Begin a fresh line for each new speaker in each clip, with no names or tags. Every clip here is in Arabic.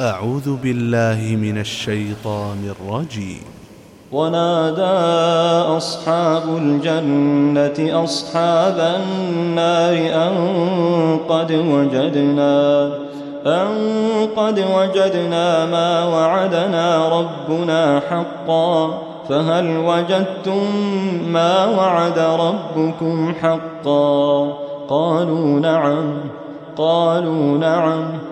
أعوذ بالله من الشيطان الرجيم.
ونادى أصحاب الجنة أصحاب النار أن قد وجدنا أن قد وجدنا ما وعدنا ربنا حقا فهل وجدتم ما وعد ربكم حقا؟ قالوا نعم قالوا نعم.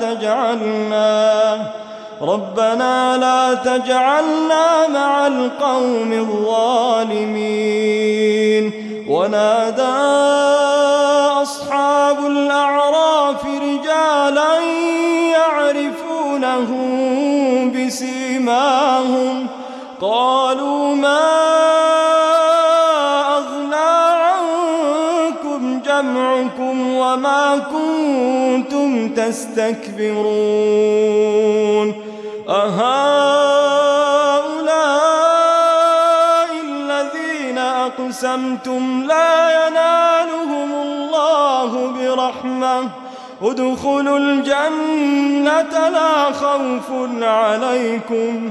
تجعلنا ربنا لا تجعلنا مع القوم الظالمين. ونادى أصحاب الأعراف رجالا يعرفونه بسيماهم. قالوا ما جمعكم وما كنتم تستكبرون أهؤلاء الذين أقسمتم لا ينالهم الله برحمة ادخلوا الجنة لا خوف عليكم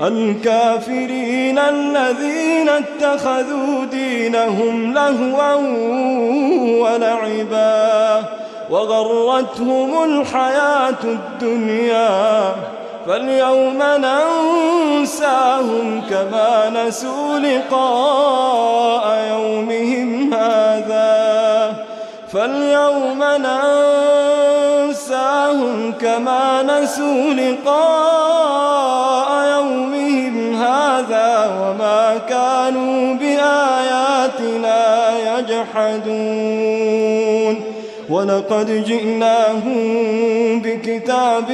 الكافرين الذين اتخذوا دينهم لهوا ولعبا وغرتهم الحياة الدنيا فاليوم ننساهم كما نسوا لقاء يومهم هذا فاليوم ننساهم كما نسوا لقاء يجحدون. ولقد جئناهم بكتاب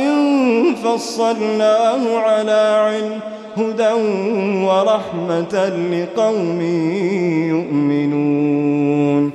فصلناه على علم هدى ورحمة لقوم يؤمنون.